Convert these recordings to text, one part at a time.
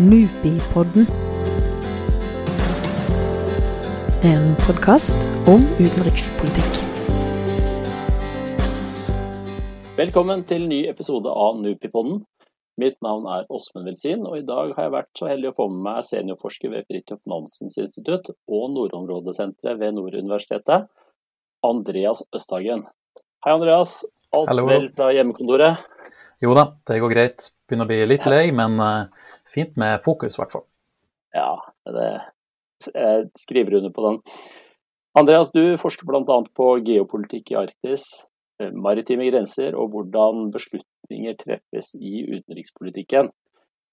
Nupipodden. En podkast om utenrikspolitikk. Velkommen til ny episode av Nupipodden. Mitt navn er Åsmund Velsin, og i dag har jeg vært så heldig å få med meg seniorforsker ved Fridtjof Nansens institutt og Nordområdesenteret ved Norduniversitetet, Andreas Østhagen. Hei, Andreas. Alt Hallo. vel fra hjemmekontoret? Jo da, det går greit. Begynner å bli litt lei, men eh, fint med fokus, i hvert fall. Ja, det, jeg skriver under på den. Andreas, du forsker bl.a. på geopolitikk i Arktis, eh, maritime grenser og hvordan beslutninger treffes i utenrikspolitikken.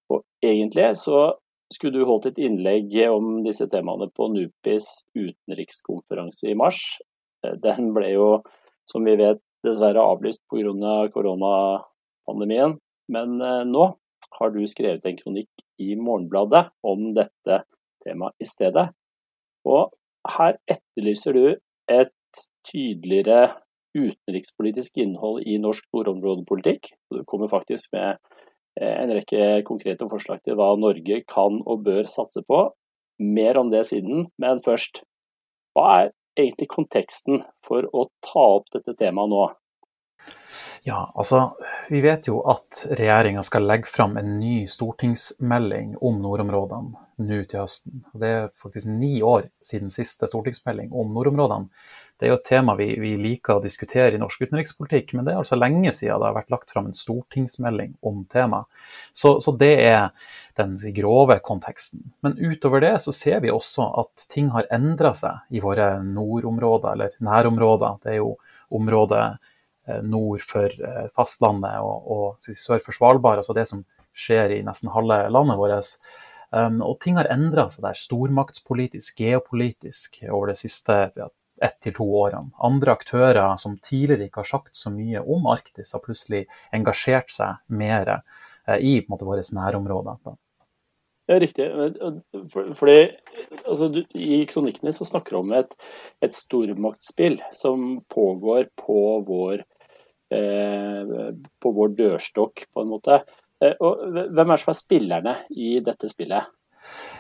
Og egentlig så skulle du holdt et innlegg om disse temaene på NUPIs utenrikskonferanse i mars. Eh, Den ble jo, som vi vet, dessverre avlyst pga. koronapandemien. Men eh, nå har du skrevet en kronikk i Morgenbladet om dette temaet i stedet. Og her etterlyser du et tydeligere utenrikspolitisk innhold i norsk nordområdepolitikk. Du kommer faktisk med eh, en rekke konkrete forslag til hva Norge kan og bør satse på. Mer om det siden, men først. Hva er egentlig konteksten for å ta opp dette temaet nå? Ja, altså, vi vet jo at regjeringa skal legge fram en ny stortingsmelding om nordområdene nå til høsten. Det er faktisk ni år siden siste stortingsmelding om nordområdene. Det er jo et tema vi, vi liker å diskutere i norsk utenrikspolitikk, men det er altså lenge siden det har vært lagt fram en stortingsmelding om temaet. Så, så det er den grove konteksten. Men utover det så ser vi også at ting har endra seg i våre nordområder, eller nærområder. Det er jo området nord for eh, fastlandet og, og sør for Svalbard, altså det som skjer i nesten halve landet vårt. Um, og ting har endra seg der, stormaktspolitisk, geopolitisk, over de siste ja, ett til to årene. Andre aktører som tidligere ikke har sagt så mye om Arktis, har plutselig engasjert seg mer eh, i på en måte, våre nærområder. Da. Ja, riktig. Fordi, altså, du, I kronikkene så snakker du om et, et stormaktsspill som pågår på vår, eh, på vår dørstokk, på en måte. Eh, og hvem er som er spillerne i dette spillet?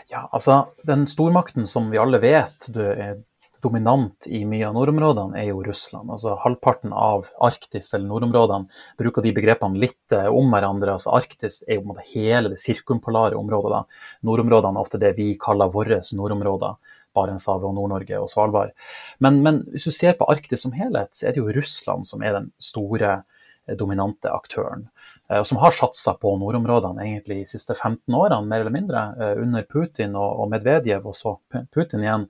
Ja, altså, Den stormakten som vi alle vet du er dominant i mye av nordområdene, er jo Russland. Altså Halvparten av Arktis eller nordområdene bruker de begrepene litt eh, om hverandre. altså Arktis er jo på en måte hele det sirkumpolare området. da. Nordområdene er ofte det vi kaller våre nordområder. Barentshavet og Nord-Norge og Svalbard. Men, men, hvis du ser på Arktis som helhet, så er det jo Russland som er den store eh, dominante aktøren. og Som har satsa på nordområdene egentlig de siste 15 årene, mer eller mindre. eh, Under Putin og, Medvedev, og så Putin igjen.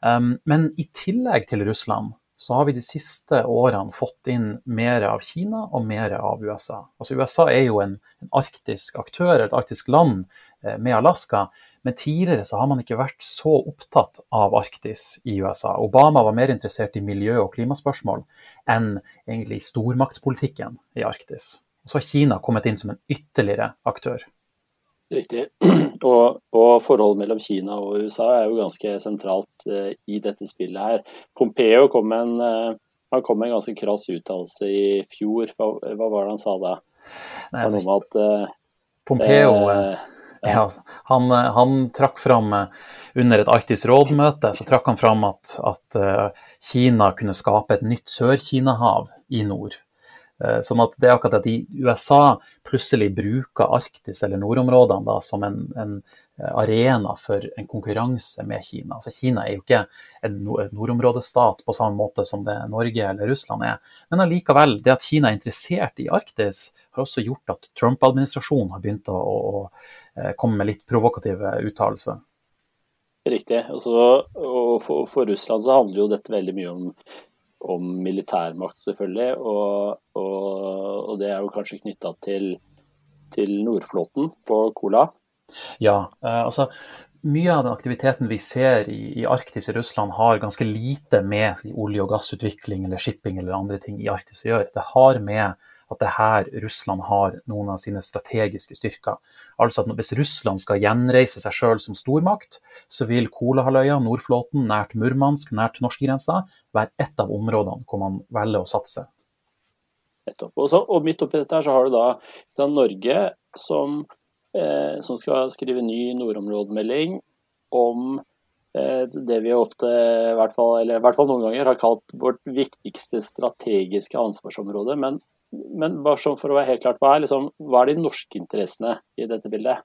Um, men i tillegg til Russland så har vi de siste årene fått inn mer av Kina og mer av USA. Altså USA er jo en, en arktisk aktør, et arktisk land eh, med Alaska. Men tidligere så har man ikke vært så opptatt av Arktis i USA. Obama var mer interessert i miljø- og klimaspørsmål enn egentlig stormaktspolitikken i Arktis. Og så har Kina kommet inn som en ytterligere aktør. Riktig. Og, og forholdet mellom Kina og USA er jo ganske sentralt eh, i dette spillet her. Pompeo kom med en, eh, kom med en ganske krass uttalelse i fjor. Hva, hva, var det han sa da? Nei, var at eh, Pompeo eh, ja, han, han, trakk fram eh, under et Arktisk råd-møte så trakk han fram at, at uh, Kina kunne skape et nytt Sør-Kina-hav i nord. Uh, sånn at det er akkurat at USA plutselig bruker Arktis eller nordområdene da, som en, en, arena for en konkurranse med Kina. Altså, Kina er jo ikke en nordområdestat på samme måte som det Norge eller Russland er. Men allikevel, det at Kina er interessert i Arktis, har også gjort at Trump-administrasjonen har begynt å, å komme med litt provokative uttalelser. Riktig. Også, og for, for, Russland så handler jo dette veldig mye om, om militærmakt, selvfølgelig. Og, og, og, det er jo kanskje knytta til, til Nordflåten på Kola. Ja, eh, altså mye av den aktiviteten vi ser i, i, Arktis i Russland har ganske lite med olje- og gassutvikling eller shipping eller andre ting i Arktis å gjøre. Det har med at det er her Russland har noen av sine strategiske styrker. Altså at Hvis Russland skal gjenreise seg selv som stormakt, så vil Kolahalvøya, Nordflåten, nært Murmansk, nært norskegrensa, være ett av områdene hvor man velger å satse. Og, så, og midt oppi dette her så har du da, da Norge som eh, som skal skrive ny nordområdemelding om eh, det vi ofte, i hvert fall, eller i hvert fall noen ganger, har kalt vårt viktigste strategiske ansvarsområde. Men, men bare sånn for å være helt klart, hva er, liksom, hva er de norske interessene i dette bildet?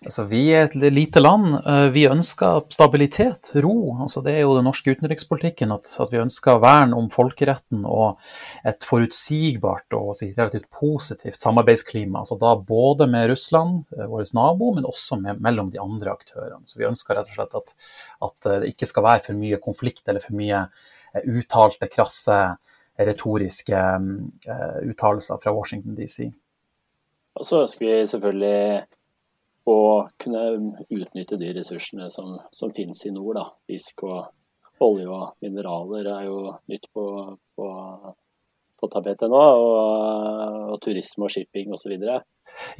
Altså, vi er et lite land. Eh, vi ønsker stabilitet, ro. Altså, det er jo den norske utenrikspolitikken at, at vi ønsker vern om folkeretten og et forutsigbart og relativt positivt samarbeidsklima. Altså, da både med Russland, eh, vår nabo, men også med, mellom de andre aktørene. Så Vi ønsker rett og slett at, at eh, det ikke skal være for mye konflikt eller for mye uttalte, krasse, retoriske uh, uttalelser fra Washington DC. Og så ønsker vi selvfølgelig å kunne utnytte de ressursene som, som finnes i nord. Da. Fisk og olje og mineraler er jo nytt på, på, på tapetet nå. Og, og, turisme og shipping osv.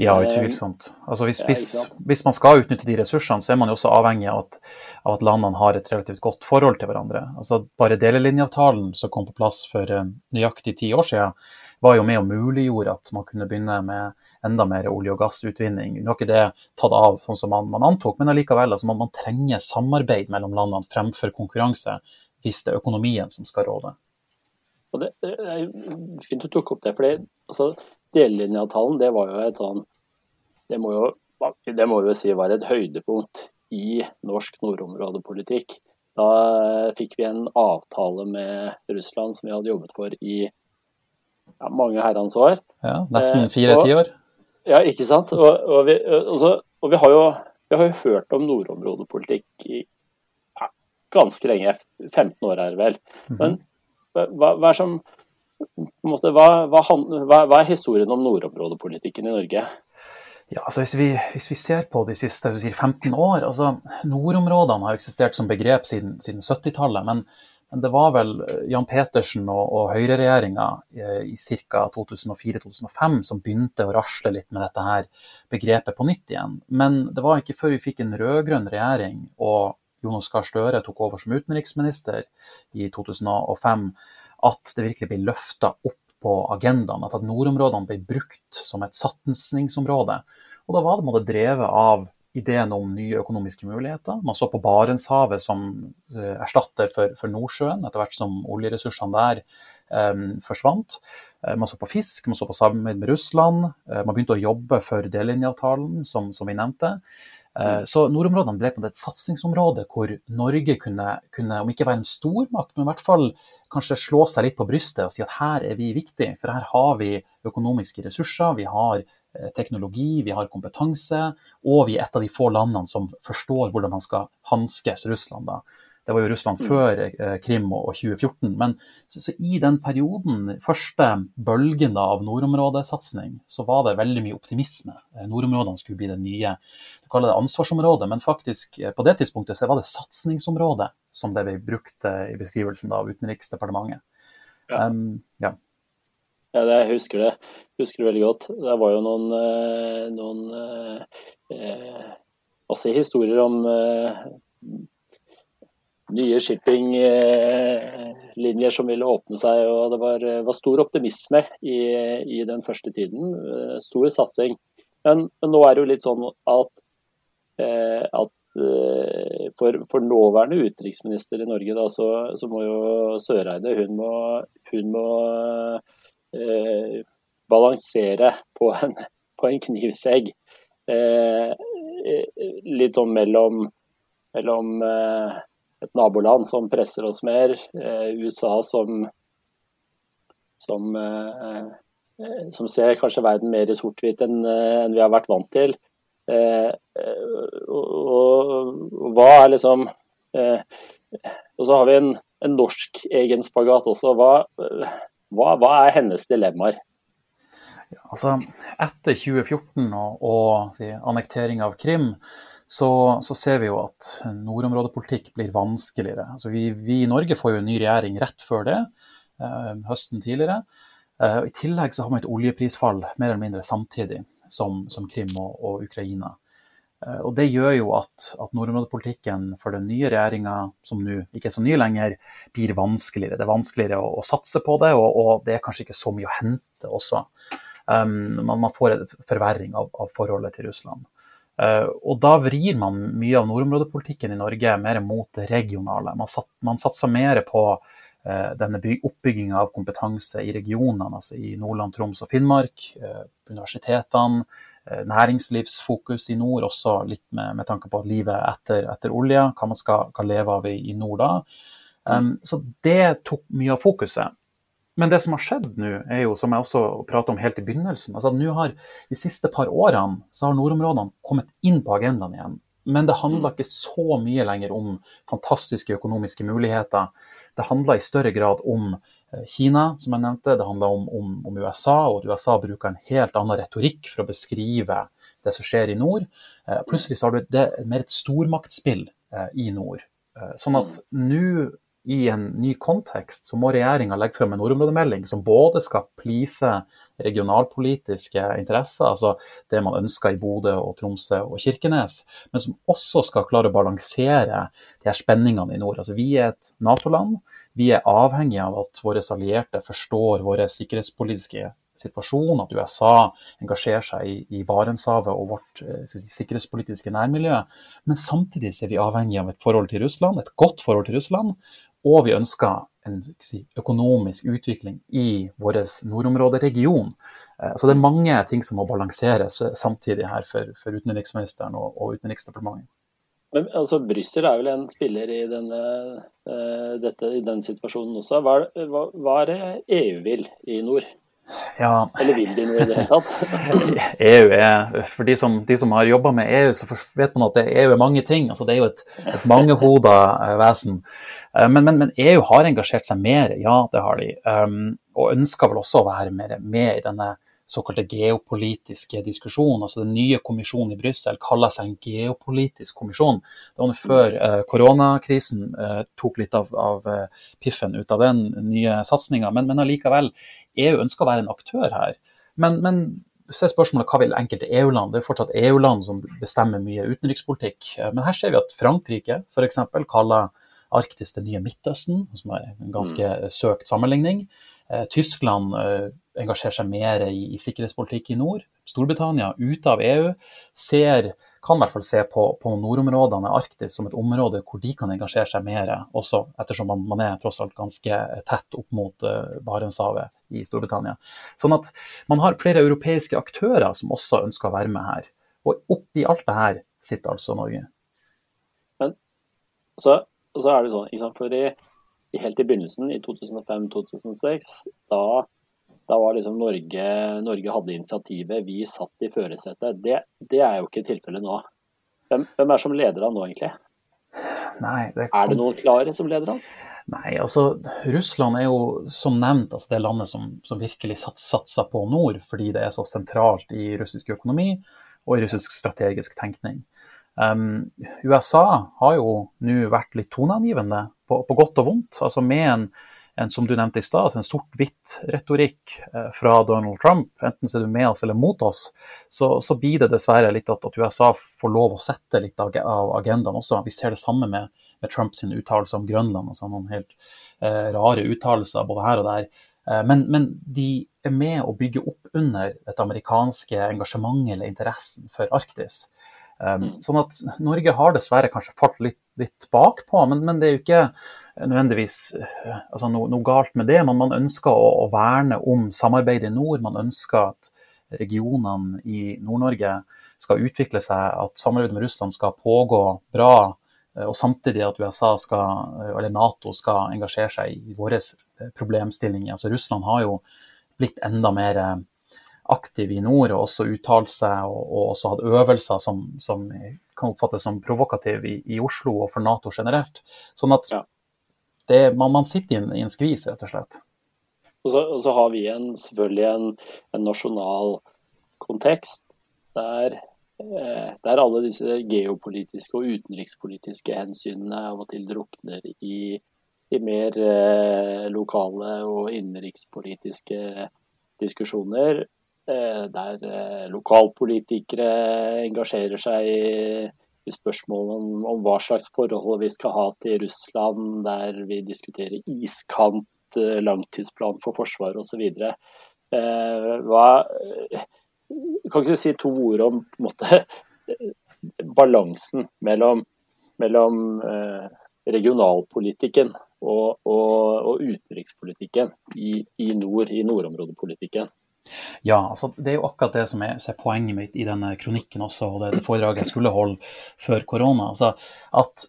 Ja, utvilsomt. Altså hvis, hvis, hvis, man skal utnytte de ressursene, så er man jo også avhengig av at, av at landene har et relativt godt forhold til hverandre. Altså Bare delelinjeavtalen som kom på plass for eh, nøyaktig ti år siden, var jo med og muliggjorde at man kunne begynne med enda mer olje- og gassutvinning. Nå er ikke det tatt av sånn som man, man antok, men allikevel, altså man, man, trenger samarbeid mellom landene fremfor konkurranse hvis det er økonomien som skal råde. Og det, det er Fint du tok opp det. for altså, Delelinjeavtalen det var jo et sånn det må jo, det må jo si var et høydepunkt i norsk nordområdepolitikk. Da fikk vi en avtale med Russland som vi hadde jobbet for i ja, mange herrens år. Ja, Nesten eh, fire tiår? Ja, ikke sant. Og, og, vi, også, og vi, har jo, vi, har jo, hørt om nordområdepolitikk i ja, ganske lenge. 15 år er det vel. Mhm. Men hva, hva, er som, måte, hva, hva, er historien om nordområdepolitikken i Norge? Ja, altså hvis vi, hvis vi, ser på de siste si 15 år altså Nordområdene har eksistert som begrep siden, siden 70-tallet. Men men det var vel eh, Jan Petersen og, og høyreregjeringa eh, i, i ca. 2004-2005 som begynte å rasle litt med dette her begrepet på nytt igjen. Men det var ikke før vi fikk en rød-grønn regjering og Jonas Gahr Støre tok over som utenriksminister i 2005, at det virkelig blir løfta opp på agendaen. At nordområdene blir brukt som et satsingsområde. Og da var det drevet av ideen om nye økonomiske muligheter. Man så på Barentshavet som uh, erstatter for, for, Nordsjøen, etter hvert som oljeressursene der um, forsvant. Uh, man så på fisk, man så på samarbeid med Russland. Uh, man begynte å jobbe for delelinjeavtalen, som, som vi nevnte. Mm. Så nordområdene ble på et satsingsområde hvor Norge kunne, kunne, om ikke være en stormakt, men i hvert fall kanskje slå seg litt på brystet og si at her er vi viktige. For her har vi økonomiske ressurser, vi har Eh, teknologi, vi har kompetanse, og vi er et av de få landene som forstår hvordan man skal hanskes Russland. da. Det var jo Russland mm. før eh, Krim og 2014. Men så, så i den perioden, første bølgen da, av nordområdesatsing, så var det veldig mye optimisme. Eh, nordområdene skulle bli det nye du kaller det ansvarsområdet, men faktisk på det tidspunktet så var det satsingsområdet som det vi brukte i beskrivelsen av Utenriksdepartementet. Ja. Um, ja. Ja, det, jeg husker det. Husker det veldig godt. Det var jo noen, eh, noen eh, altså historier om eh, nye shippinglinjer eh, som ville åpne seg. og Det var, var stor optimisme i, i, den første tiden. Eh, stor satsing. Men, men, nå er det jo litt sånn at, eh, at for, for, nåværende utenriksminister i Norge, da, så, så må jo Søreide hun må, hun må eh, balansere på en, på en knivsegg. Eh, litt sånn mellom, mellom eh, et naboland som presser oss mer, eh, USA som, som, eh, som ser kanskje verden mer i sort-hvitt enn, vi har vært vant til. Og, og, hva er liksom Og så har vi en, en norsk egen spagat også. Hva, hva, hva er hennes dilemmaer? Altså, etter 2014 og, og annektering av Krim, så, så, ser vi jo at nordområdepolitikk blir vanskeligere. Altså, vi, vi, i Norge får jo en ny regjering rett før det, eh, høsten tidligere. Eh, I tillegg så har vi et oljeprisfall mer eller mindre samtidig som, som Krim og, og Ukraina. Eh, og Det gjør jo at, at nordområdepolitikken for den nye regjeringa, som nå ikke er så ny lenger, blir vanskeligere. Det er vanskeligere å, å satse på det, og, og, det er kanskje ikke så mye å hente også. Um, man, man, får en forverring av, av, forholdet til Russland. Uh, og da vrir man mye av nordområdepolitikken i Norge mer mot det regionale. Man, sat, man satser mer på uh, denne oppbygginga av kompetanse i regionene, altså i Nordland, Troms og Finnmark. Uh, universitetene, næringslivsfokus i nord, også litt med, med tanke på livet etter, etter, olje, hva man skal, skal leve av i, i nord da. Um, så det tok mye av fokuset. Men det som har skjedd nå, er jo, som jeg også pratet om helt i begynnelsen altså nå har De siste par årene så har nordområdene kommet inn på agendaen igjen. Men det handler ikke så mye lenger om fantastiske økonomiske muligheter. Det handler i større grad om eh, Kina, som jeg nevnte. Det handler om, om, om USA, og at USA bruker en helt annen retorikk for å beskrive det som skjer i nord. Eh, plutselig så har du det, mer et stormaktspill eh, i nord. Sånn at nå i en ny kontekst så må regjeringa legge frem en nordområdemelding som både skal please regionalpolitiske interesser, altså det man ønsker i Bodø og Tromsø og Kirkenes, men som også skal klare å balansere de her spenningene i nord. Altså Vi er et Nato-land. Vi er avhengig av at våre allierte forstår våre sikkerhetspolitiske situasjon, at USA engasjerer seg i, i Barentshavet og vårt eh, sikkerhetspolitiske nærmiljø. Men samtidig er vi avhengig av et forhold til Russland, et godt forhold til Russland, og vi ønsker en si, økonomisk utvikling i vår nordområderegion. Eh, så det er mange ting som må balanseres samtidig her for, for utenriksministeren og, og Utenriksdepartementet. Men altså, Brussel er vel en spiller i denne, uh, dette, i denne situasjonen også. Hva, hva, hva, er det EU vil i nord? Ja. Eller vil de noe i det hele tatt? EU er, For de som, de som har jobba med EU, så vet man at EU er mange ting. altså Det er jo et, et mangehoda eh, vesen. Eh, men, men, men, EU har engasjert seg mer, ja det har de. Um, og ønsker vel også å være mer med i denne såkalte geopolitiske diskusjonen. altså Den nye kommisjonen i Brussel kaller seg en geopolitisk kommisjon. Det var før uh, koronakrisen uh, tok litt av, av uh, piffen ut av den nye satsinga. Men, men allikevel, EU ønsker å være en aktør her. Men, men så er spørsmålet hva vil enkelte EU-land? Det er fortsatt EU-land som bestemmer mye utenrikspolitikk. Men her ser vi at Frankrike f.eks. kaller Arktis det nye Midtøsten, som er en ganske mm. søkt sammenligning. Eh, Tyskland eh, engasjerer seg mer i, i, sikkerhetspolitikk i nord. Storbritannia, ute av EU, ser, kan i hvert fall se på, på nordområdene Arktis som et område hvor de kan engasjere seg mer, også ettersom man, man er tross alt ganske tett opp mot uh, Barentshavet i Storbritannia. Sånn at man har flere europeiske aktører som også ønsker å være med her. Og oppi alt det her sitter altså Norge. Men så så er det sånn, for i, Helt i begynnelsen, i 2005-2006, da, da, var liksom Norge Norge hadde initiativet, vi satt i førersetet. Det, det, er jo ikke tilfellet nå. Hvem, hvem er som leder an nå, egentlig? Nei, det kom... Er det noen klare som leder an? Nei, altså Russland er jo som nevnt altså det landet som, som virkelig sats, satser på nord, fordi det er så sentralt i russisk økonomi og i russisk strategisk tenkning. Um, USA har jo nå vært litt toneangivende, på, på, godt og vondt. altså Med en, en som du nevnte i stad, en sort-hvitt-retorikk eh, fra Donald Trump, enten er du med oss eller mot oss, så, så blir det dessverre litt at, at, USA får lov å sette litt av, av agendaen også. Vi ser det samme med, med Trumps uttalelser om Grønland. altså Noen helt eh, rare uttalelser både her og der. Eh, men, men, de er med å bygge opp under dette amerikanske engasjementet eller interessen for Arktis. Um, sånn at Norge har dessverre kanskje falt litt, litt bakpå, men, men, det er jo ikke nødvendigvis uh, altså noe, noe, galt med det. Men man ønsker å, å, verne om samarbeidet i nord. Man ønsker at regionene i Nord-Norge skal utvikle seg, at samarbeidet med Russland skal pågå bra, uh, og samtidig at USA skal, uh, eller Nato skal engasjere seg i våre problemstillinger. Altså Russland har jo blitt enda mer aktiv i nord og også uttalt seg og, og, også hatt øvelser som, som kan oppfattes som provokative i, i, Oslo og for Nato generelt. Sånn at ja. det, man, man, sitter i en, i en, skvis, rett og slett. Og så, og så har vi en, selvfølgelig en, en nasjonal kontekst der, eh, der alle disse geopolitiske og utenrikspolitiske hensynene av og til drukner i, i mer eh, lokale og innenrikspolitiske diskusjoner. Eh, der eh, lokalpolitikere engasjerer seg i, i spørsmål om, hva slags forhold vi skal ha til Russland, der vi diskuterer iskant, eh, langtidsplan for Forsvaret osv. Hva Kan ikke du si to ord om måte, balansen mellom, mellom eh, regionalpolitikken og, og, og utenrikspolitikken i, i, nord, i nordområdepolitikken. Ja, altså det er jo akkurat det som er, er, poenget mitt i denne kronikken også, og det, foredraget jeg skulle holde før korona. Altså at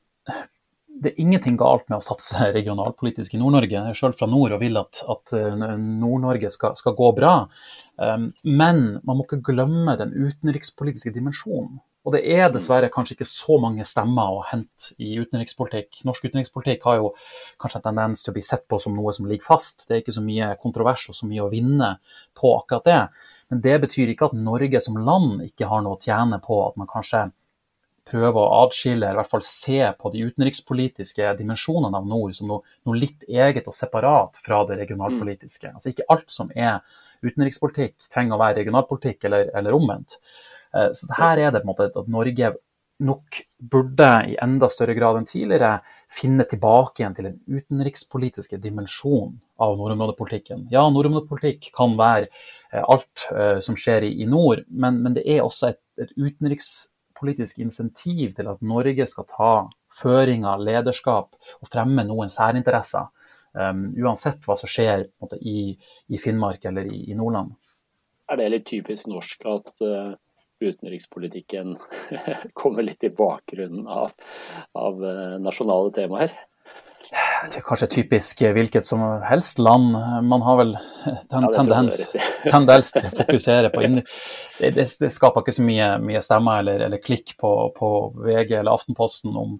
det er ingenting galt med å satse regionalpolitisk i Nord-Norge. Jeg er selv fra nord og vil at, at eh, Nord-Norge skal, skal, gå bra. Um, men man må ikke glemme den utenrikspolitiske dimensjonen. Og det er dessverre kanskje ikke så mange stemmer å hente i utenrikspolitikk. Norsk utenrikspolitikk har jo kanskje en tendens til å bli sett på som noe som ligger fast. Det er ikke så mye kontrovers og så mye å vinne på akkurat det. Men det betyr ikke at Norge som land ikke har noe å tjene på at man kanskje prøver å adskille, eller i hvert fall se på de utenrikspolitiske dimensjonene av nord som noe, noe litt eget og separat fra det regionalpolitiske. Altså Ikke alt som er utenrikspolitikk trenger å være regionalpolitikk, eller, eller omvendt. Eh, så her er det på en måte at Norge nok burde i enda større grad enn tidligere finne tilbake igjen til den utenrikspolitiske dimensjonen av nordområdepolitikken. Ja, nordområdepolitikk kan være eh, alt uh, som skjer i nord, men, men, det er også et, et, utenrikspolitisk insentiv til at Norge skal ta føringer, lederskap og fremme noen særinteresser. Um, uansett hva som skjer måte, i, i, Finnmark eller i, i, Nordland. Er det litt typisk norsk at uh utenrikspolitikken kommer litt i bakgrunnen av, av eh, nasjonale temaer? Det er kanskje typisk hvilket som helst land. Man har vel den ja, tendens, tendens, til å fokusere på inni... Det, det, det, skaper ikke så mye, mye stemmer eller, eller klikk på, på, VG eller Aftenposten om,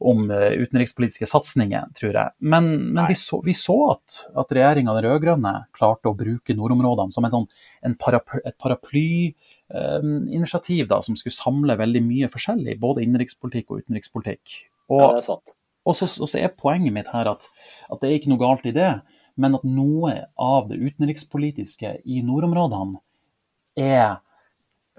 om eh, utenrikspolitiske satsinger, tror jeg. Men, men vi, så, vi, så, at, at regjeringa, den rød-grønne, klarte å bruke nordområdene som en, sånn, en paraply, et paraply Eh, initiativ da, som skulle samle veldig mye forskjellig, både innenrikspolitikk og utenrikspolitikk. Og, ja, det er sant. Og så, og så er poenget mitt her at, at, det er ikke noe galt i det, men at noe av det utenrikspolitiske i nordområdene er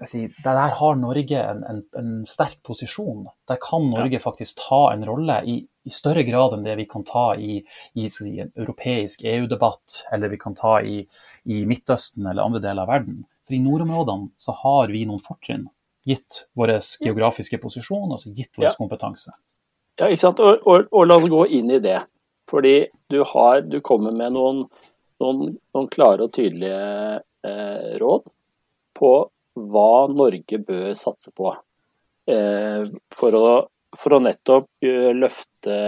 si, Der har Norge en, en, en, sterk posisjon. Der kan Norge ja. faktisk ta en rolle i, i, større grad enn det vi kan ta i, i si, en europeisk EU-debatt, eller vi kan ta i, i Midtøsten eller andre deler av verden. I nordområdene så har vi noen fortrinn, gitt vår geografiske posisjon, altså gitt vår ja. kompetanse. Ja, ikke sant. Og, og, og, la oss gå inn i det. Fordi du, har, du kommer med noen, noen, noen klare og tydelige eh, råd på hva Norge bør satse på. Eh, for, å, for, å, nettopp uh, løfte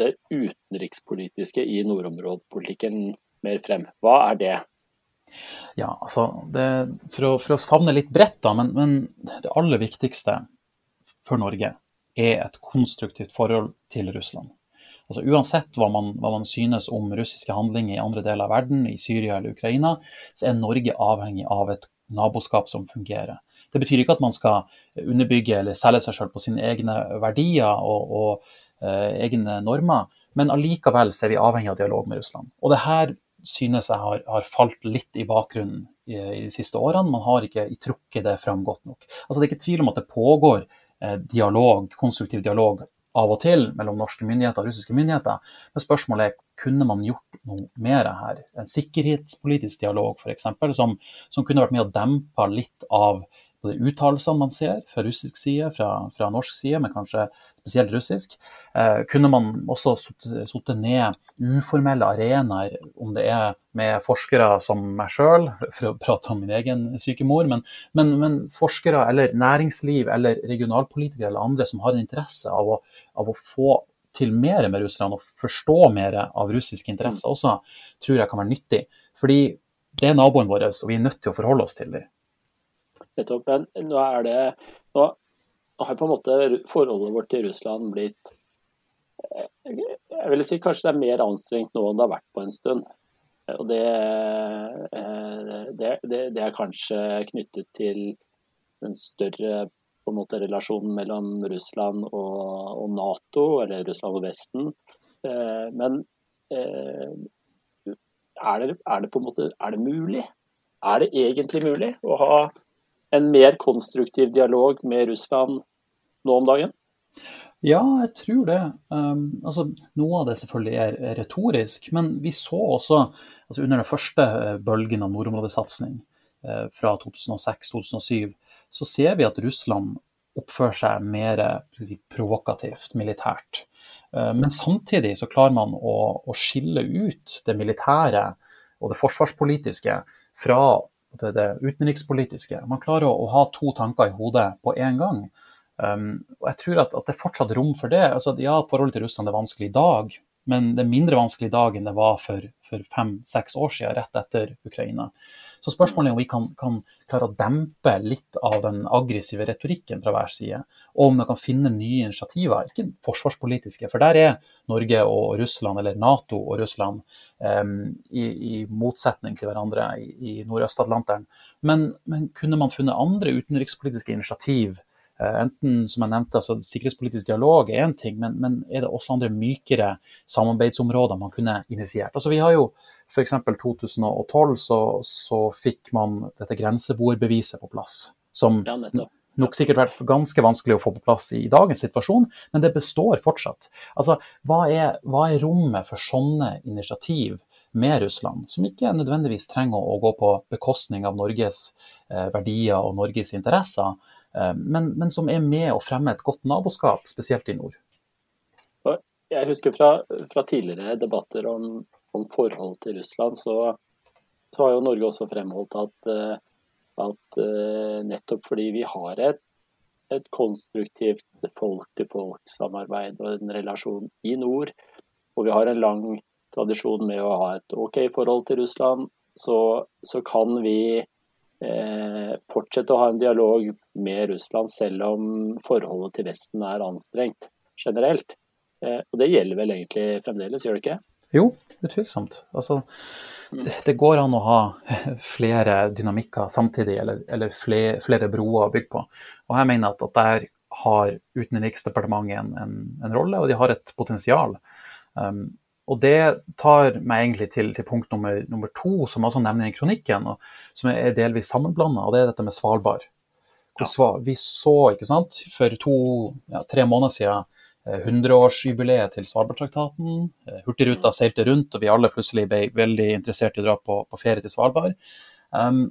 det utenrikspolitiske i nordområdepolitikken mer frem. Hva er det? Ja, altså det, for, å, for, å, favne litt bredt, da, men, men, det aller viktigste for Norge er et konstruktivt forhold til Russland. Altså Uansett hva man, hva man, synes om russiske handlinger i andre deler av verden, i Syria eller Ukraina, så er Norge avhengig av et naboskap som fungerer. Det betyr ikke at man skal underbygge eller selge seg selv på sine egne verdier og, og eh, egne normer, men allikevel er vi avhengig av dialog med Russland. Og det her synes jeg har, har falt litt i bakgrunnen i, i, de siste årene. Man har ikke trukket det fram godt nok. Altså, det er ikke tvil om at det pågår eh, dialog, konstruktiv dialog av og til mellom norske myndigheter og russiske myndigheter. Men spørsmålet er kunne man gjort noe mer her. En sikkerhetspolitisk dialog f.eks. Som, som kunne vært med å dempe litt av både uttalelsene man ser fra russisk side, fra, fra, norsk side, men kanskje spesielt russisk. Eh, kunne man også satt ned uformelle arenaer, om det er med forskere som meg sjøl, for å prate om min egen syke mor, men, men, men, forskere eller næringsliv eller regionalpolitikere eller andre som har en interesse av å, av å få til mer med russerne og forstå mer av russiske interesser også, tror jeg kan være nyttig. Fordi det er naboen vår, og vi er nødt til å forholde oss til dem. Nettopp. Nå er det Nå har på en måte forholdet vårt til Russland blitt eh, Jeg vil si kanskje det er mer anstrengt nå enn det har vært på en stund. Og det, eh, det, det, det er kanskje knyttet til den større på en måte relasjonen mellom Russland og, og, Nato, eller Russland og Vesten. Eh, men er det, er det, på en måte er det mulig? Er det egentlig mulig å ha en mer konstruktiv dialog med Russland nå om dagen? Ja, jeg tror det. Um, altså, noe av det selvfølgelig er, retorisk, men vi så også altså under den første eh, bølgen av nordområdesatsing uh, fra 2006-2007, så ser vi at Russland oppfører seg mer si, provokativt militært. Eh, men samtidig så klarer man å, å, skille ut det militære og det forsvarspolitiske fra det, det utenrikspolitiske. Man klarer å, å, ha to tanker i hodet på én gang. Um, og jeg tror at, at, det er fortsatt rom for det. Altså, ja, forholdet til Russland er vanskelig i dag, men det er mindre vanskelig i dag enn det var for, for fem-seks år siden, rett etter Ukraina. Så spørsmålet er om vi kan, kan, klare å dempe litt av den aggressive retorikken fra hver side, og om vi kan finne nye initiativer, ikke forsvarspolitiske. For der er Norge og Russland, eller Nato og Russland, um, i, i, motsetning til hverandre i, i Nordøst-Atlanteren. Men, men kunne man funnet andre utenrikspolitiske initiativ? Eh, enten, som jeg nevnte, altså Sikkerhetspolitisk dialog er én ting, men, men, er det også andre mykere samarbeidsområder man kunne initiert? Altså Vi har jo f.eks. 2012 så, så, fikk man dette grenseboerbeviset på plass. Som ja, nok sikkert vært ganske vanskelig å få på plass i dagens situasjon, men det består fortsatt. Altså, Hva er, hva er rommet for sånne initiativ? med Russland, som ikke nødvendigvis trenger å gå på bekostning av Norges eh, verdier og Norges interesser, men, men, som er med å fremme et godt naboskap, spesielt i nord. Jeg husker fra, fra tidligere debatter om, om forhold til Russland, så, så, har jo Norge også fremholdt at, eh, at eh, nettopp fordi vi har et, et konstruktivt folk-til-folk-samarbeid og en relasjon i nord, og vi har en lang tradisjon med å ha et OK forhold til Russland, så, så kan vi Eh, fortsette å ha en dialog med Russland selv om forholdet til Vesten er anstrengt generelt. Eh, og det gjelder vel egentlig fremdeles, gjør det ikke? Jo, utvilsomt. Altså, mm. det går an å ha flere dynamikker samtidig, eller, eller flere, flere, broer å bygge på. Og jeg mener at, at der har Utenriksdepartementet en, en, en, rolle, og de har et potensial. Um, og det tar meg egentlig til, til punkt nummer, nummer, to, som jeg også nevner i kronikken, og som er delvis sammenblanda, og det er dette med Svalbard. Ja. Vi så ikke sant, for to, ja, tre måneder siden 100-årsjubileet eh, til Svalbardtraktaten. Eh, Hurtigruta mm. seilte rundt, og vi alle plutselig ble veldig interessert i å dra på, på ferie til Svalbard. Um,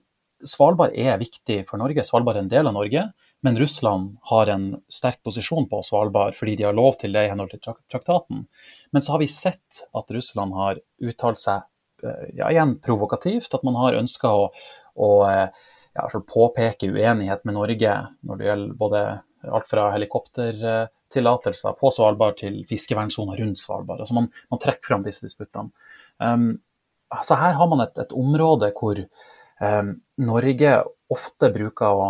Svalbard er viktig for Norge, Svalbard er en del av Norge. Men Russland har en sterk posisjon på Svalbard fordi de har lov til det i henhold til traktaten. Men så har vi sett at Russland har uttalt seg eh, ja, igjen provokativt. At man har ønska å, å eh, ja, påpeke uenighet med Norge når det gjelder både alt fra helikoptertillatelser på Svalbard til fiskevernsoner rundt Svalbard. Altså man, man trekker fram disse disputtene. Um, så her har man et, et område hvor um, Norge ofte bruker å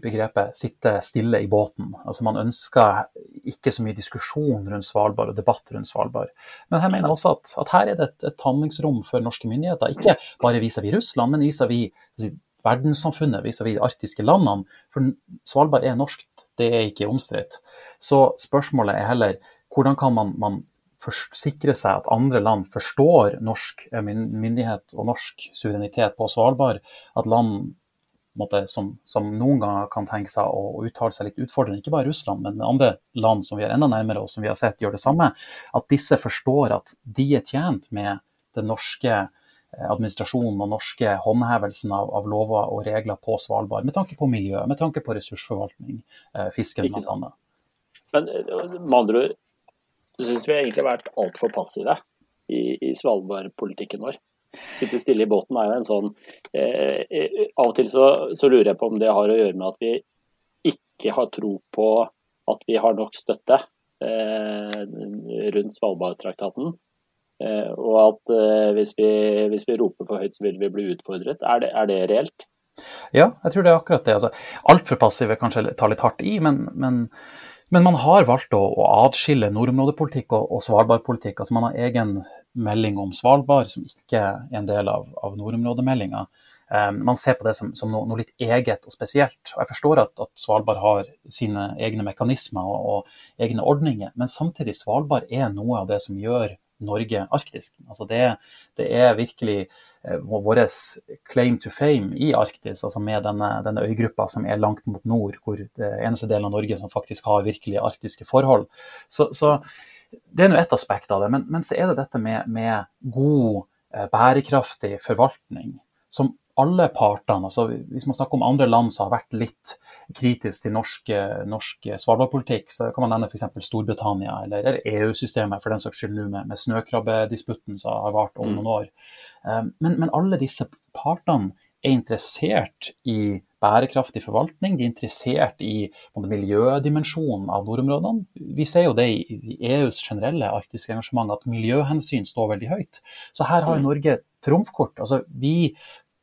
begrepet 'sitte stille i båten'. Altså Man ønsker ikke så mye diskusjon rundt Svalbard og debatt rundt Svalbard. Men her mener jeg også at, at her er det et, et handlingsrom for norske myndigheter. Ikke bare vis-à-vis Russland, men vis-à-vis -vis, verdenssamfunnet, vis-à-vis de arktiske landene. For Svalbard er norsk, det er ikke omstridt. Så spørsmålet er heller hvordan kan man, man sikre seg at andre land forstår norsk myndighet og norsk suverenitet på Svalbard. At land måtte, som, som, noen ganger kan tenke seg å, å, uttale seg litt utfordrende, ikke bare Russland, men andre land som vi er enda nærmere og som vi har sett gjør det samme, at disse forstår at de er tjent med den norske eh, administrasjonen og norske håndhevelsen av, av, lover og regler på Svalbard, med tanke på miljø, med tanke på ressursforvaltning, eh, fisken bl.a. Men eh, med andre ord, så syns vi egentlig har vært altfor passive i, i Svalbard-politikken vår. Sitte stille i båten er jo en sånn eh, eh, Av og til så, så, lurer jeg på om det har å gjøre med at vi ikke har tro på at vi har nok støtte eh, rundt Svalbardtraktaten. Eh, og at eh, hvis vi, hvis, vi, roper for høyt, så vil vi bli utfordret. Er det, er det reelt? Ja, jeg tror det er akkurat det. Altså, Altfor passive kanskje tar litt hardt i, men, men men man har valgt å, å adskille nordområdepolitikk og, og svalbardpolitikk. Altså man har egen melding om Svalbard som ikke er en del av, av nordområdemeldinga. Um, man ser på det som, som noe, noe, litt eget og spesielt. Og jeg forstår at, at Svalbard har sine egne mekanismer og, og, egne ordninger, men samtidig Svalbard er noe av det som gjør Norge arktisk. Altså det, det er virkelig vår claim to fame i Arktis, altså med denne, denne, øygruppa som er langt mot nord, hvor det eneste delen av Norge som faktisk har virkelig arktiske forhold. Så, så det er nå ett aspekt av det. Men, men, så er det dette med, med god, eh, bærekraftig forvaltning. Som alle partene, altså hvis man snakker om andre land som har vært litt kritisk til norsk, norsk svalbardpolitikk, så kan man nevne f.eks. Storbritannia eller, EU-systemet, for den saks skyld nå med, med snøkrabbedisputten som har vart over mm. noen år. Men, men alle disse partene er interessert i bærekraftig forvaltning. De er interessert i miljødimensjonen av nordområdene. Vi ser jo det i EUs generelle arktiske engasjement at miljøhensyn står veldig høyt. Så her har Norge trumfkort. Altså, vi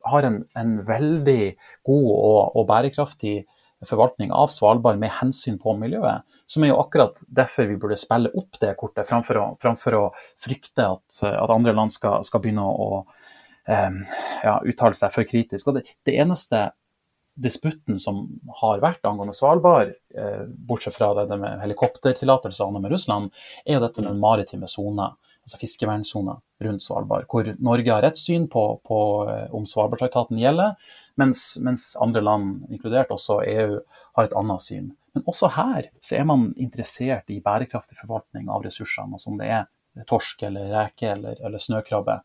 har en, en veldig god og, og, bærekraftig forvaltning av Svalbard med hensyn på miljøet. Som er jo akkurat derfor vi burde spille opp det kortet, framfor å, framfor å frykte at, at, andre land skal, skal begynne å, um, ja, uttale seg for kritisk. Og det, det eneste disputten som har vært angående Svalbard, eh, bortsett fra det med helikoptertillatelsene med Russland, er jo dette med maritime sona, altså fiskevernsoner rundt Svalbard. Hvor Norge har rett syn på, på eh, om Svalbardtraktaten gjelder, mens, mens, andre land, inkludert også EU, har et annet syn. Men også her så er man interessert i bærekraftig forvaltning av ressursene, som det er torsk eller reke eller, eller snøkrabbe.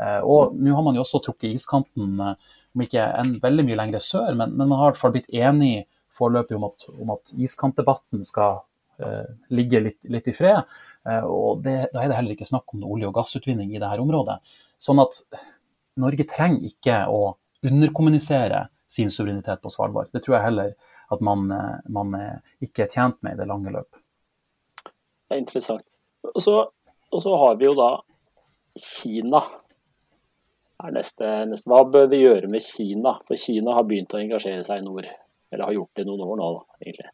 Eh, og nå har man jo også trukket iskanten eh, om ikke en veldig mye lenger sør, men, men man har i hvert fall blitt enig foreløpig om at, om at iskantdebatten skal uh, ligge litt, litt, i fred. Uh, og det, Da er det heller ikke snakk om olje- og gassutvinning i dette området. Sånn at Norge trenger ikke å underkommunisere sin suverenitet på Svalbard. Det tror jeg heller at man, man ikke er tjent med i det lange løp. Det er interessant. Og så, og så har vi jo da Kina neste, neste, Hva bør vi gjøre med Kina? For Kina har begynt å engasjere seg i nord. Eller har gjort det i noen år nå, egentlig.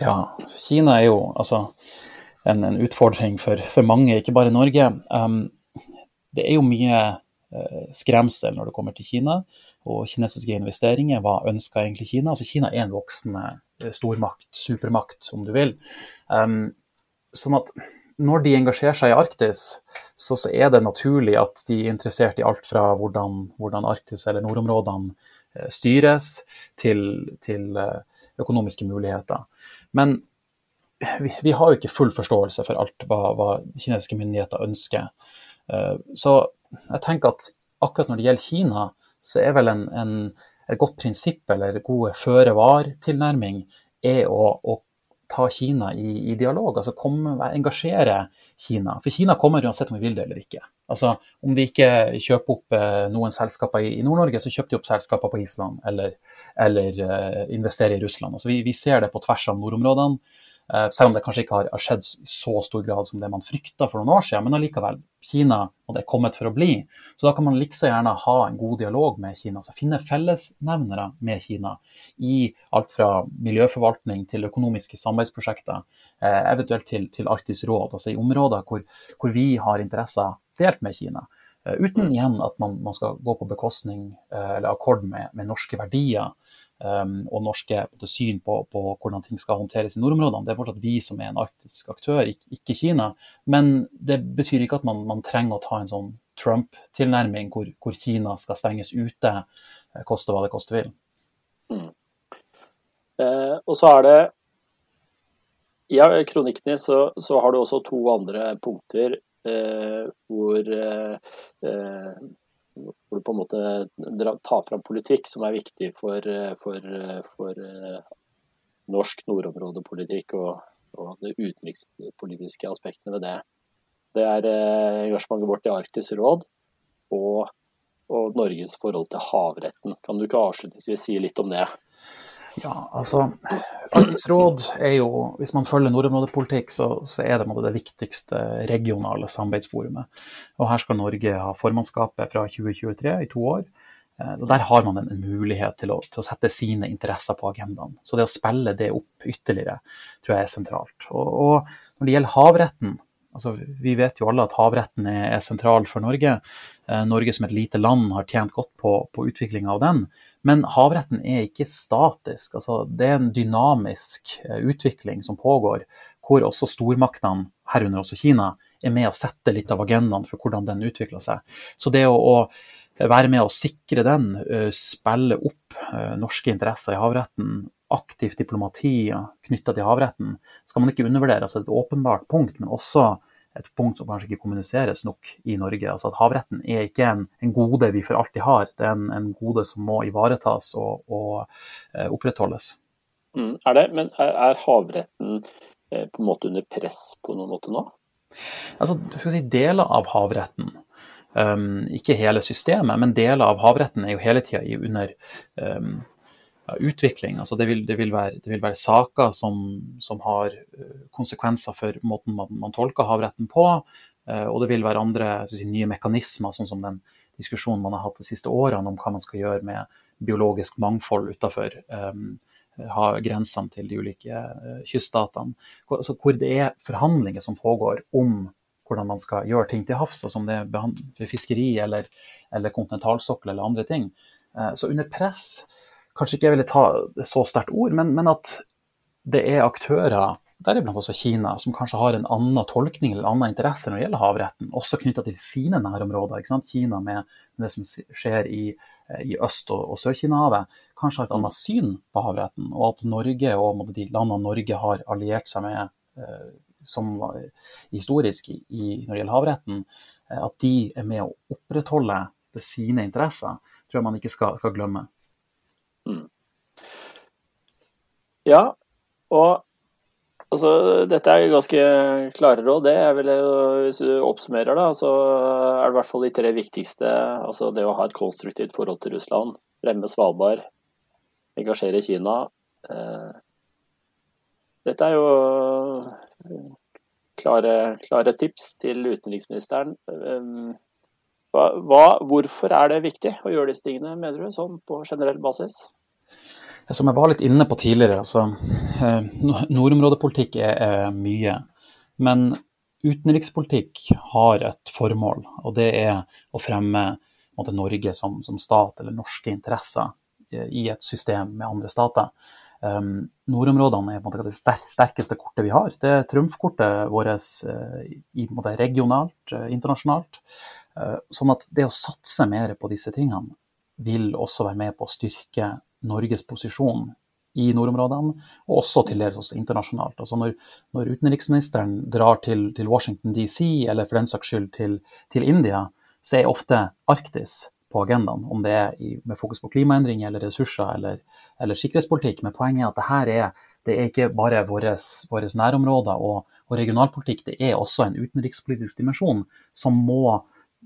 Ja, Kina er jo altså en, en utfordring for, for, mange, ikke bare Norge. Um, det er jo mye skremsel når det kommer til Kina og kinesiske investeringer. Hva ønsker egentlig Kina? Altså Kina er en voksende uh, stormakt, supermakt om du vil. Um, sånn at når de engasjerer seg i Arktis, så, så, er det naturlig at de er interessert i alt fra hvordan, hvordan Arktis eller nordområdene eh, styres, til, til eh, økonomiske muligheter. Men vi, vi, har jo ikke full forståelse for alt hva, hva kinesiske myndigheter ønsker. Eh, så jeg tenker at akkurat når det gjelder Kina, så er vel en, en, et godt prinsipp eller gode føre-var-tilnærming er å, å ta Kina i, i dialog, altså komme, engasjere Kina. For Kina kommer uansett om vi vil det eller ikke. Altså, Om de ikke kjøper opp eh, noen selskaper i, i Nord-Norge, så kjøper de opp selskaper på Island eller, eller uh, investerer i Russland. Altså, vi, vi, ser det på tvers av nordområdene. Eh, selv om det kanskje ikke har, skjedd i så stor grad som det man frykta for noen år siden. Men allikevel, Kina og det er kommet for å bli. Så da kan man like gjerne ha en god dialog med Kina. så Finne fellesnevnere med Kina i alt fra miljøforvaltning til økonomiske samarbeidsprosjekter. Eh, eventuelt til, til Arktisk råd, altså i områder hvor, hvor vi har interesser delt med Kina. Eh, uten igjen at man, man skal gå på bekostning eller akkord med, med norske verdier og norske syn på, på, hvordan ting skal håndteres i nordområdene. Det er fortsatt vi som er en arktisk aktør, ikke Kina. Men det betyr ikke at man, man trenger å ta en sånn Trump-tilnærming hvor, hvor, Kina skal stenges ute, eh, koste hva det koste vil. Mm. Eh, og så er det I kronikken din så, så, har du også to andre punkter eh, hvor eh, eh hvor du på en måte tar fram politikk som er viktig for, for, for norsk nordområdepolitikk og, og de utenrikspolitiske aspektene ved det. Det er eh, engasjementet vårt i Arktisk råd og, og Norges forhold til havretten. Kan du ikke avslutningsvis si litt om det? Ja, altså Arktisk råd er jo, hvis man følger nordområdepolitikk, så, så er det det viktigste regionale samarbeidsforumet. Og her skal Norge ha formannskapet fra 2023 i to år. Eh, og Der har man en, mulighet til å, til å, sette sine interesser på agendaen. Så det å spille det opp ytterligere tror jeg er sentralt. Og, og når det gjelder havretten, altså vi vet jo alle at havretten er, er sentral for Norge. Eh, Norge som et lite land har tjent godt på, på utviklinga av den. Men havretten er ikke statisk. Altså, det er en dynamisk eh, utvikling som pågår, hvor også stormaktene, herunder også Kina, er med å sette litt av agendaen for hvordan den utvikler seg. Så det å, å være med å sikre den, eh, spille opp norske interesser i havretten, aktivt diplomati knytta til havretten, skal man ikke undervurdere. Altså et åpenbart punkt, men også et punkt som kanskje ikke kommuniseres nok i Norge. Altså at Havretten er ikke en, en gode vi for alltid har, det er en, en gode som må ivaretas og, og uh, opprettholdes. Mm, er det, men er, er havretten eh, på en måte under press på noen måte nå? Altså, si Deler av havretten, um, ikke hele systemet, men deler av havretten er jo hele tida under um, utvikling. Altså det, vil, det, vil være, det, vil, være, saker som, som, har eh, konsekvenser for måten man, man tolker havretten på. Uh, og det vil være andre si, nye mekanismer, sånn som den diskusjonen man har hatt de siste årene om hva man skal gjøre med biologisk mangfold utenfor um, grensene til de ulike uh, kyststatene. Altså, hvor det er forhandlinger som pågår om hvordan man skal gjøre ting til havs, altså om det er fiskeri eller, eller kontinentalsokkel eller andre ting. Uh, så under press kanskje ikke jeg ville ta så sterkt ord, men, men, at det er aktører, deriblant også Kina, som kanskje har en annen tolkning eller annen interesse når det gjelder havretten, også knytta til sine nærområder. Kina med det som skjer i, eh, i Øst- og, og Sør-Kinahavet, kanskje har et annet syn på havretten. Og at Norge og de landene Norge har alliert seg med som som historisk i, i, når det gjelder havretten, eh, at de er med å opprettholde sine interesser, tror jeg man ikke skal, skal glemme. Mm. Ja, og altså, dette er ganske klare råd. Det er vel, hvis du oppsummerer, da, så er det i hvert fall de tre viktigste. Altså det å ha et konstruktivt forhold til Russland, fremme Svalbard, engasjere Kina. Eh, dette er jo eh, klare, klare tips til utenriksministeren. Eh, hva, hvorfor er det viktig å gjøre disse tingene, mener du, sånn på generell basis? Som jeg var litt inne på tidligere, altså, eh, nordområdepolitikk er, er mye. Men utenrikspolitikk har et formål, og det er å fremme måte, Norge som, som, stat, eller norske interesser, i et system med andre stater. Um, nordområdene er måte, det sterkeste kortet vi har. Det er trumfkortet vårt uh, i, måte, regionalt, internasjonalt. Eh, sånn at det å satse mer på disse tingene vil også være med på å styrke Norges posisjon i nordområdene, og også til dels også internasjonalt. Altså når, når utenriksministeren drar til, til, Washington DC, eller for den saks skyld til, til India, så er ofte Arktis på agendaen, om det er i, med fokus på klimaendringer eller ressurser eller, eller, sikkerhetspolitikk. Men poenget er at det her er, det er ikke bare våre nærområder og, og regionalpolitikk, det er også en utenrikspolitisk dimensjon som må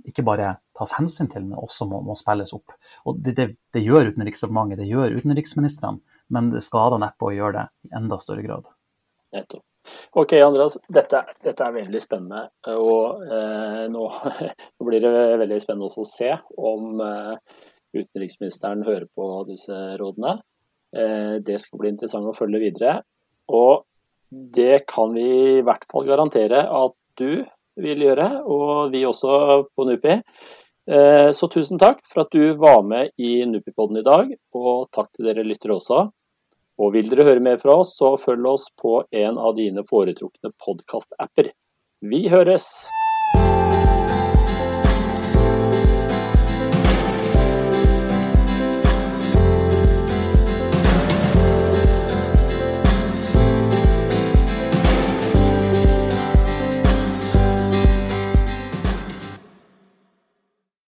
ikke bare tas hensyn til, men også må, må spilles opp. Og det, det, det gjør Utenriksdepartementet, det gjør utenriksministrene, men det skader neppe å gjøre det i enda større grad. Nettopp. Ok, Andreas. Dette, dette er veldig spennende. Og eh, nå, nå, blir det veldig spennende også å se om eh, utenriksministeren hører på disse rådene. Eh, det skal bli interessant å følge videre. Og det kan vi i hvert fall garantere at du vil gjøre, og vi også på NUPI. Eh, så tusen takk for at du var med i NUPI-podden i dag, og takk til dere lyttere også. Og vil dere høre mer fra oss, så følg oss på en av dine foretrukne podkast-apper. Vi høres!